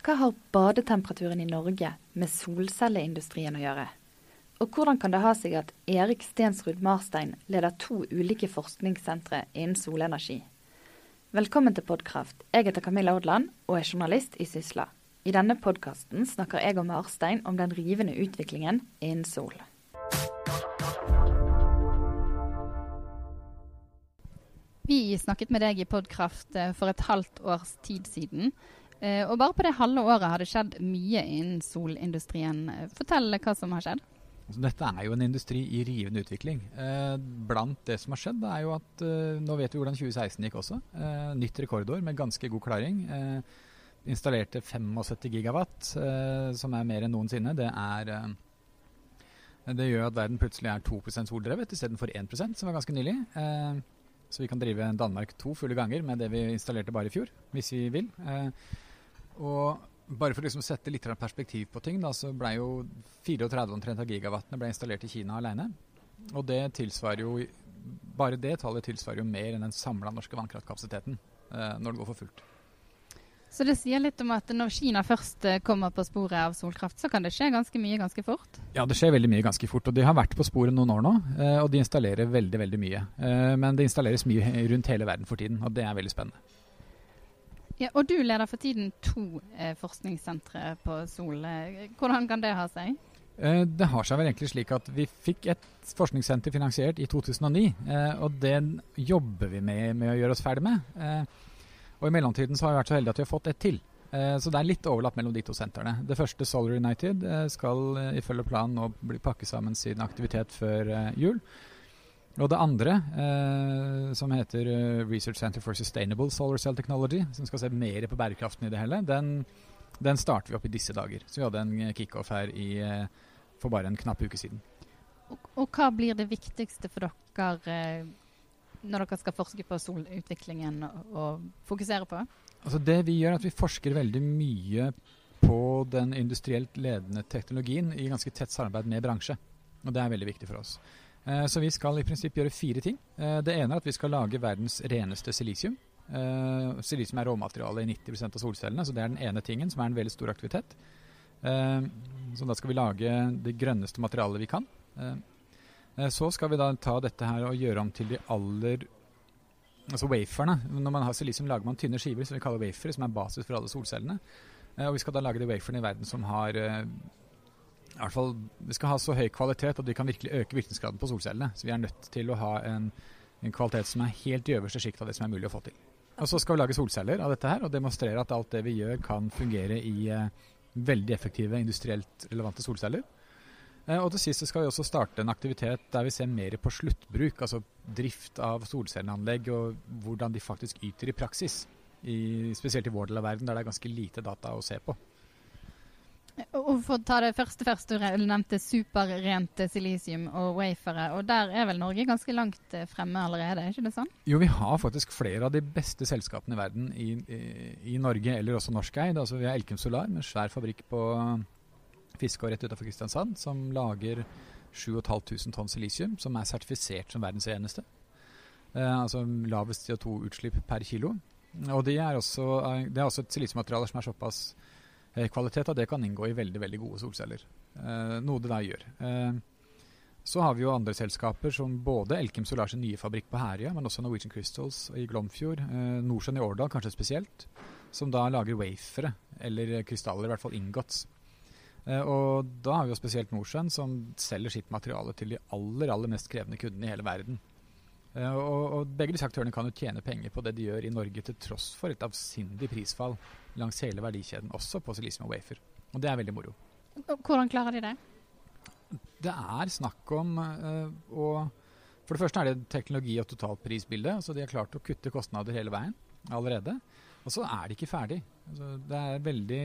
Hva har badetemperaturen i Norge med solcelleindustrien å gjøre? Og hvordan kan det ha seg at Erik Stensrud Marstein leder to ulike forskningssentre innen solenergi? Velkommen til Podkraft. Jeg heter Camilla Odland og er journalist i Sysla. I denne podkasten snakker jeg og Marstein om den rivende utviklingen innen sol. Vi snakket med deg i Podkraft eh, for et halvt års tid siden. Eh, og bare på det halve året har det skjedd mye innen solindustrien. Fortell hva som har skjedd. Altså, dette er jo en industri i rivende utvikling. Eh, blant det som har skjedd, er jo at nå vet vi hvordan 2016 gikk også. nytt rekordår med ganske god klaring. installerte 75 gigawatt, som er mer enn noensinne. Det er det gjør at verden plutselig er 2% soldrevet istedenfor 1% som var ganske nylig. Så vi kan drive Danmark to fulle ganger med det vi installerte bare i fjor, hvis vi vil. Eh, og bare for å liksom sette litt perspektiv på ting, da, så ble jo 34 omtrent av gigawattene ble installert i Kina alene. Og det tilsvarer jo Bare det tallet tilsvarer jo mer enn den samla norske vannkraftkapasiteten eh, når det går for fullt. Så det sier litt om at når Kina først eh, kommer på sporet av solkraft, så kan det skje ganske mye ganske fort? Ja, det skjer veldig mye ganske fort. Og de har vært på sporet noen år nå. Eh, og de installerer veldig, veldig mye. Eh, men det installeres mye rundt hele verden for tiden, og det er veldig spennende. Ja, og du leder for tiden to eh, forskningssentre på Sol. Hvordan kan det ha seg? Det har seg vel egentlig slik at vi fikk et forskningssenter finansiert i 2009. Og det jobber vi med, med å gjøre oss ferdig med. Og i mellomtiden så har vi vært så heldige at vi har fått et til. Eh, så det er litt overlapp mellom de to sentrene. Det første, Solar United, eh, skal eh, ifølge planen nå bli pakket sammen sin aktivitet før jul. Og det andre, eh, som heter Research Center for Sustainable Solar Cell Technology, som skal se mer på bærekraften i det hele, den, den starter vi opp i disse dager. Så vi hadde en kickoff her i, for bare en knapp uke siden. Og, og, hva blir det viktigste for dere når dere skal forske på solutviklingen og, og fokusere på? Altså det vi gjør, er at vi forsker veldig mye på den industrielt ledende teknologien i ganske tett samarbeid med bransje. Og det er veldig viktig for oss. Eh, så vi skal i prinsipp gjøre fire ting. Eh, det ene er at vi skal lage verdens reneste silisium. Eh, silisium er råmateriale i 90% av solcellene, så det er den ene tingen som er en veldig stor aktivitet. Så da skal vi lage det grønneste materialet vi kan. Så skal vi da ta dette her og gjøre om til de aller Altså waferne. Når man har silisium, lager man tynne skiver som vi kaller wafere, som er basis for alle solcellene. Og vi skal da lage de waferne i verden som har i hvert fall, Vi skal ha så høy kvalitet at vi kan virkelig øke virkningsgraden på solcellene. Så vi er nødt til å ha en, en kvalitet som er helt i øverste sjikt av det som er mulig å få til. Og Så skal vi lage solceller av dette her og demonstrere at alt det vi gjør, kan fungere i eh, veldig effektive industrielt relevante solceller. Eh, og til sist skal vi også starte en aktivitet der vi ser mer på sluttbruk, altså drift av solcelleanlegg og hvordan de faktisk yter i praksis. I, spesielt i vår del av verden, der det er ganske lite data å se på. Og For å ta det første først, du nevnte superrent silisium og wafere. og Der er vel Norge ganske langt eh, fremme allerede, er ikke det sånn? Jo, vi har faktisk flere av de beste selskapene i verden i, i, i Norge, eller også norskeid. Altså, vi har Elkem Solar med svær fabrikk på Fiskå rett utenfor Kristiansand, som lager 7500 tonn silisium, som er sertifisert som verdens eneste. Eh, altså lavest CO2-utslipp per kilo. Og det er også, eh, det er også et silisiummateriale som er såpass høy kvalitet at det kan inngå i veldig veldig gode solceller. Eh, noe det da gjør. Eh, så har vi jo andre selskaper som både Elkem Solars nye fabrikk på Herøya, men også Norwegian Crystals i Glomfjord, eh, Nordsjøen i Årdal kanskje spesielt, som da lager wafere, eller krystaller, i hvert fall ingots. Eh, og da har vi jo spesielt Norcem, som selger sitt materiale til de aller, aller mest krevende kundene i hele verden. Eh, og, og, begge disse aktørene kan jo tjene penger på det de gjør i Norge, til tross for et avsindig prisfall langs hele verdikjeden, også på silisium og wafer. Og det er veldig moro. Hvordan klarer de det? Det er snakk om uh, å For det første er det teknologi- og totalprisbilde. Altså de har klart å kutte kostnader hele veien allerede. Og så er de ikke ferdig. Altså, det er veldig,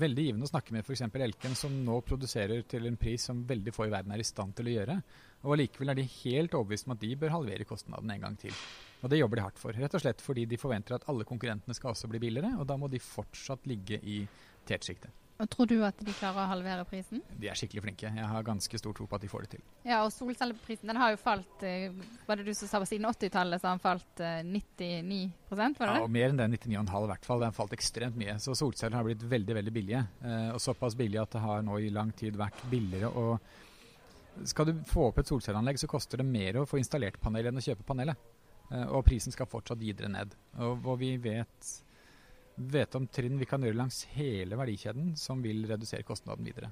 veldig givende å snakke med f.eks. Elken, som nå produserer til en pris som veldig få i verden er i stand til å gjøre. Og Allikevel er de helt overbevist om at de bør halvere kostnaden en gang til. Og Det jobber de hardt for, rett og slett fordi de forventer at alle konkurrentene skal også bli billigere, og da må de fortsatt ligge i tetsjiktet. Og Tror du at de klarer å halvere prisen? De er skikkelig flinke. Jeg har ganske stor tro på at de får det til. Ja, og solcelleprisen den har jo falt eh, Var det du som sa på siden 80-tallet så har den falt 99 var det det? Ja, og mer enn det. 99,5 i hvert fall. Den har falt ekstremt mye. Så solceller har blitt veldig veldig billige. Eh, og såpass billige at det har nå i lang tid vært billigere å Skal du få opp et solcelleanlegg, så koster det mer å få installert panelet enn å kjøpe panelet. Eh, og prisen skal fortsatt videre ned. Og, og vi vet vet om trinn vi kan gjøre langs hele verdikjeden som vil redusere kostnaden videre.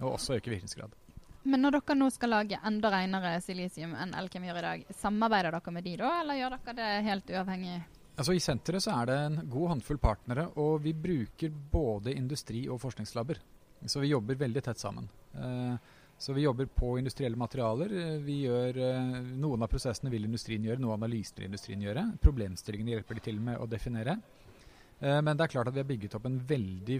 Og også øke virkningsgrad. Men når dere nå skal lage enda renere silisium enn Elkem gjør i dag, samarbeider dere med de da, eller gjør dere det helt uavhengig? Altså I senteret så er det en god håndfull partnere, og vi bruker både industri- og forskningslabber. Så vi jobber veldig tett sammen. Eh, så vi jobber på industrielle materialer. Gjør, eh, noen av prosessene vil industrien gjøre, noen analyser industrien gjøre. Problemstillingene hjelper de til med å definere. Eh, men det er klart at vi har bygget opp en veldig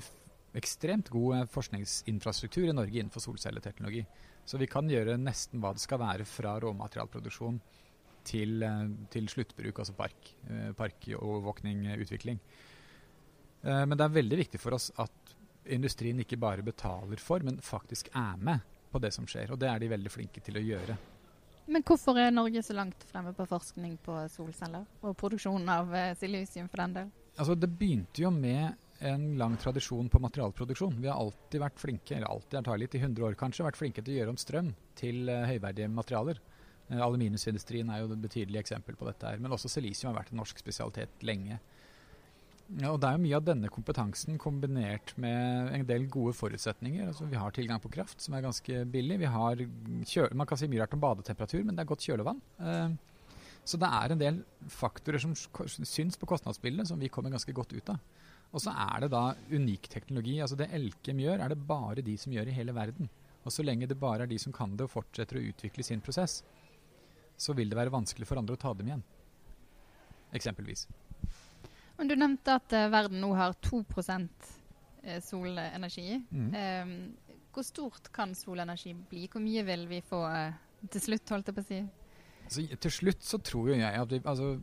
ekstremt god eh, forskningsinfrastruktur i Norge innenfor solcelleteknologi. Så vi kan gjøre nesten hva det skal være fra råmaterialproduksjon til, til sluttbruk, altså park, parkovervåkning, utvikling. Men det er veldig viktig for oss at industrien ikke bare betaler for, men faktisk er med på det som skjer. Og det er de veldig flinke til å gjøre. Men hvorfor er Norge så langt fremme på forskning på solceller, og produksjon av silisium for den del? Altså, det begynte jo med en lang tradisjon på materialproduksjon. Vi har alltid vært flinke, eller alltid, litt i 100 år kanskje, vært flinke til å gjøre om strøm til uh, høyverdige materialer. Uh, aluminiumsindustrien er jo et betydelig eksempel på dette her. Men også silisium har vært en norsk spesialitet lenge. Ja, og Det er jo mye av denne kompetansen kombinert med en del gode forutsetninger. Altså, vi har tilgang på kraft, som er ganske billig. Vi har kjøle, man kan si mye rart om badetemperatur, men det er godt kjølevann. Uh, så det er en del faktorer som syns på kostnadsbildet, som vi kommer ganske godt ut av. Og så er det da unik teknologi. altså Det Elkem gjør, er det bare de som gjør i hele verden. Og så lenge det bare er de som kan det og fortsetter å utvikle sin prosess, så vil det være vanskelig for andre å ta dem igjen. Eksempelvis. Men Du nevnte at uh, verden nå har 2 eh, solenergi. Mm. Um, hvor stort kan solenergi bli? Hvor mye vil vi få uh, til slutt, holdt jeg på å si? Altså, til slutt så tror jo jeg at vi, altså,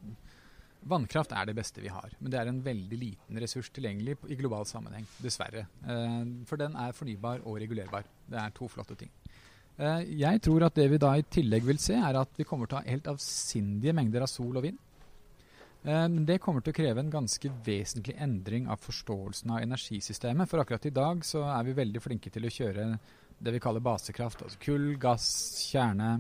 Vannkraft er det beste vi har, men det er en veldig liten ressurs tilgjengelig i global sammenheng, dessverre. Uh, for den er fornybar og regulerbar. Det er to flotte ting. Uh, jeg tror at det vi da i tillegg vil se, er at vi kommer til å ha helt avsindige mengder av sol og vind. Eh, men det kommer til å kreve en ganske vesentlig endring av forståelsen av energisystemet. For akkurat i dag så er vi veldig flinke til å kjøre det vi kaller basekraft. Altså kull, gass, kjerne,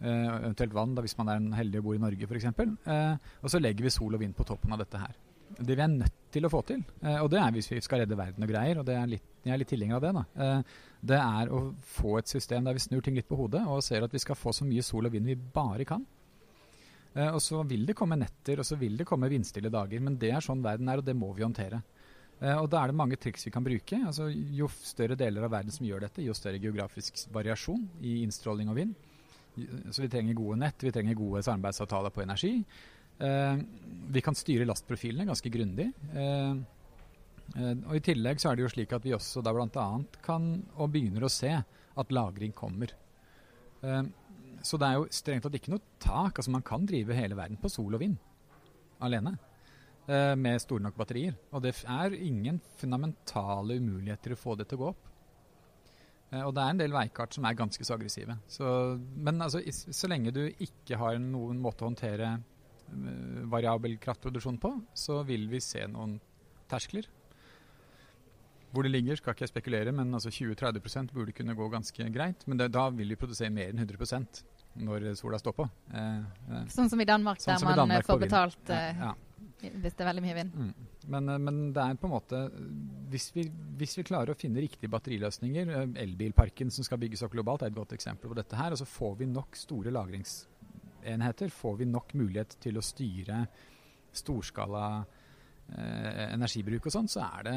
Eh, eventuelt vann, da, hvis man er heldig og bor i Norge f.eks. Eh, og så legger vi sol og vind på toppen av dette her. Det vi er nødt til å få til, og det er hvis vi skal redde verden og greier, og er litt, jeg er litt tilhenger av det, da, det er å få et system der vi snur ting litt på hodet og ser at vi skal få så mye sol og vind vi bare kan. Eh, og så vil det komme netter, og så vil det komme vindstille dager, men det er sånn verden er, og det må vi håndtere. Eh, og Da er det mange triks vi kan bruke. Altså, jo større deler av verden som gjør dette, jo større geografisk variasjon i innstråling og vind. Så vi trenger gode nett, vi trenger gode samarbeidsavtaler på energi. Eh, vi kan styre lastprofilene ganske grundig. Eh, eh, og I tillegg så er det jo slik at vi også da bl.a. kan og begynner å se at lagring kommer. Eh, så det er jo strengt tatt ikke noe tak. altså Man kan drive hele verden på sol og vind alene. Eh, med store nok batterier. Og det er ingen fundamentale umuligheter å få det til å gå opp. Eh, og det er en del veikart som er ganske så aggressive. Så, men altså, så lenge du ikke har noen måte å håndtere uh, variabel kraftproduksjon på, så vil vi se noen terskler. Hvor det ligger, skal ikke jeg spekulere, men altså 20-30 burde kunne gå ganske greit. Men det, da vil vi produsere mer enn 100% når sola står på. Eh, eh, sånn som i Danmark, sånn der man Danmark får betalt eh, ja, hvis det er veldig mye vind. Mm. Men, eh, men, det er på en måte hvis vi, hvis vi, klarer å finne riktige batteriløsninger eh, Elbilparken som skal bygges opp globalt, er et godt eksempel på dette her. Og så får vi nok store lagringsenheter, får vi nok mulighet til å styre storskala eh, energibruk og sånn, så er det,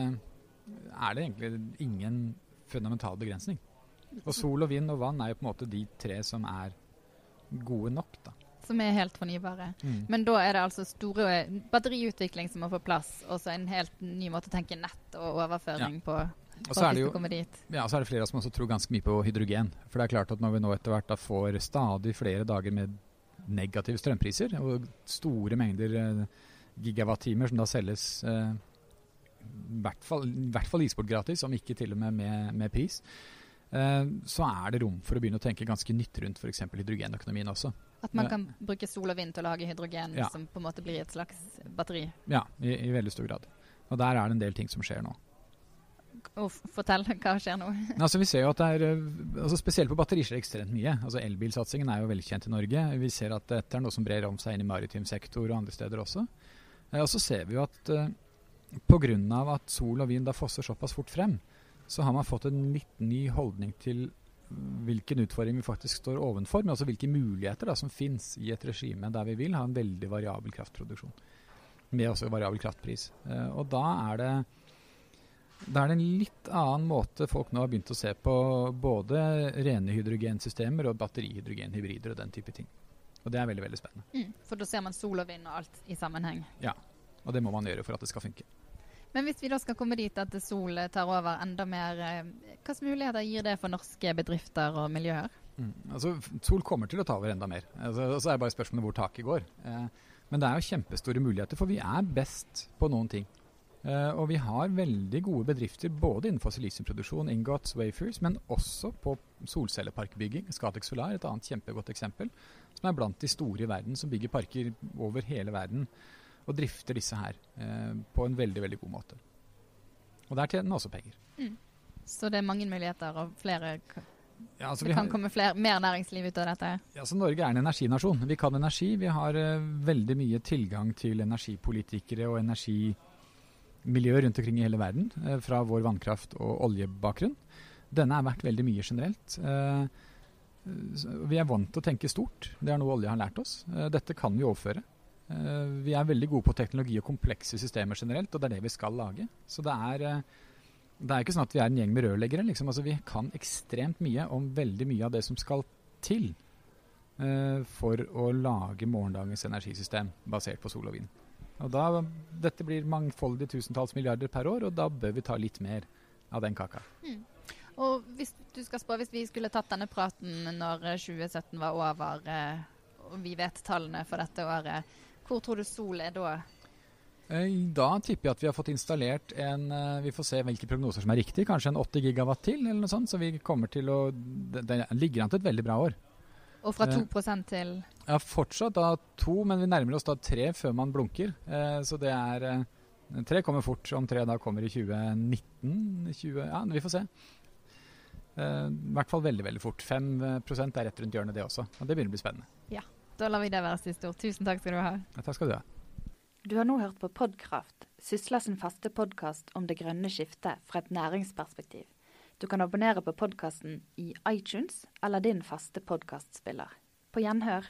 er det egentlig ingen fundamental begrensning. Og sol og vind og vann er jo på en måte de tre som er gode nok, da som er helt fornybare. Mm. Men da er det altså store batteriutvikling som må få plass, og så en helt ny måte å tenke nett og overføring ja. på. Og så er, det jo, ja, så er det flere som også tror ganske mye på hydrogen. For det er klart at når vi nå etter hvert får stadig flere dager med negative strømpriser, og store mengder eh, gigawattimer som da selges eh, hvert fall, i hvert fall e-sport gratis, om ikke til og med med, med pris, eh, så er det rom for å begynne å tenke ganske nytt rundt f.eks. hydrogenøkonomien også. At man kan bruke sol og vind til å lage hydrogen Ja. som på en måte blir et slags batteri? Ja, i, i veldig stor grad. Og der er det en del ting som skjer nå. Og fortell, hva skjer nå? Altså vi ser jo at det er, eh, altså Spesielt på batteri skjer ekstremt mye. Altså Elbilsatsingen er jo velkjent i Norge. Vi ser at dette er noe som brer om seg inn i maritim sektor og andre steder også. Eh, Og så ser vi jo at pga. at sol og vind da fosser såpass fort frem, så har man fått en litt ny holdning til hvilken utfordring vi faktisk står ovenfor, men også hvilke muligheter da som finnes i et regime der vi vil ha en veldig variabel kraftproduksjon. Med også variabel kraftpris. Eh, og da er det da er det en litt annen måte folk nå har begynt å se på både rene hydrogensystemer og batterihydrogenhybrider og den type ting. Og det er veldig veldig spennende. Mm. For da ser man sol og vind og alt i sammenheng. Ja. Og det må man gjøre for at det skal funke. Men hvis vi da skal komme dit at sol tar over enda mer, eh, hvilke muligheter gir det for norske bedrifter og miljøer? Mm. Altså, Sol kommer til å ta over enda mer. Altså, så er det bare spørsmålet hvor taket går. Eh, men det er jo kjempestore muligheter, for vi er best på noen ting. Eh, og vi har veldig gode bedrifter både innenfor silisiumproduksjon, ingots, wafers, men også på solcelleparkbygging. Scatec Solar et annet kjempegodt eksempel, som er blant de store i verden, som bygger parker over hele verden og drifter disse her eh, på en veldig, veldig god måte. Og der tjener den også penger. Så det er mange muligheter, og flere, Ja, altså, det kan har- komme flere, mer næringsliv ut av dette. Ja, så Norge er en energinasjon. Vi kan energi. Vi har eh, veldig mye tilgang til energipolitikere og energimiljøer rundt omkring i hele verden, eh, fra vår vannkraft- og oljebakgrunn. Denne er verdt veldig mye generelt. Eh, vi er vant til å tenke stort. Det er noe olje har lært oss. Eh, dette kan vi overføre. Eh, vi er veldig gode på teknologi og komplekse systemer generelt, og det er det vi skal lage. Så det er, eh, det er ikke sånn at vi er en gjeng med rørleggere. Liksom. Altså, vi kan ekstremt mye om veldig mye av det som skal til uh, for å lage morgendagens energisystem basert på sol og vind. Og da, Dette blir mangfoldige tusentalls milliarder per år, og da bør vi ta litt mer av den kaka. Og hvis du skal spå, hvis vi skulle tatt denne praten når eh, 2017 var over, og vi vet tallene for dette året, hvor tror du sol er da? Eh, Da tipper jeg at vi har fått installert en eh, Vi får se hvilke prognoser som er riktige. Kanskje en 80 gigawatt til, eller noe sånt. Så vi kommer til å Det, ligger an til et veldig bra år. Og fra Eh. 2% til Ja, fortsatt da to, men vi nærmer oss da tre før man blunker. Eh, så det er eh, Tre kommer fort. Om tre da kommer i 2019 20, Ja, vi får se. Eh, I hvert fall veldig, veldig fort. 5% er rett rundt hjørnet, det også. Og det begynner å bli spennende. Da lar vi det være siste ord. Tusen takk skal du ha. Ja, takk skal du ha. Du har nå hørt på Podkraft, Sysla sin faste podkast om det grønne skiftet fra et næringsperspektiv. Du kan abonnere på podkasten i iTunes eller din faste podkastspiller. På gjenhør.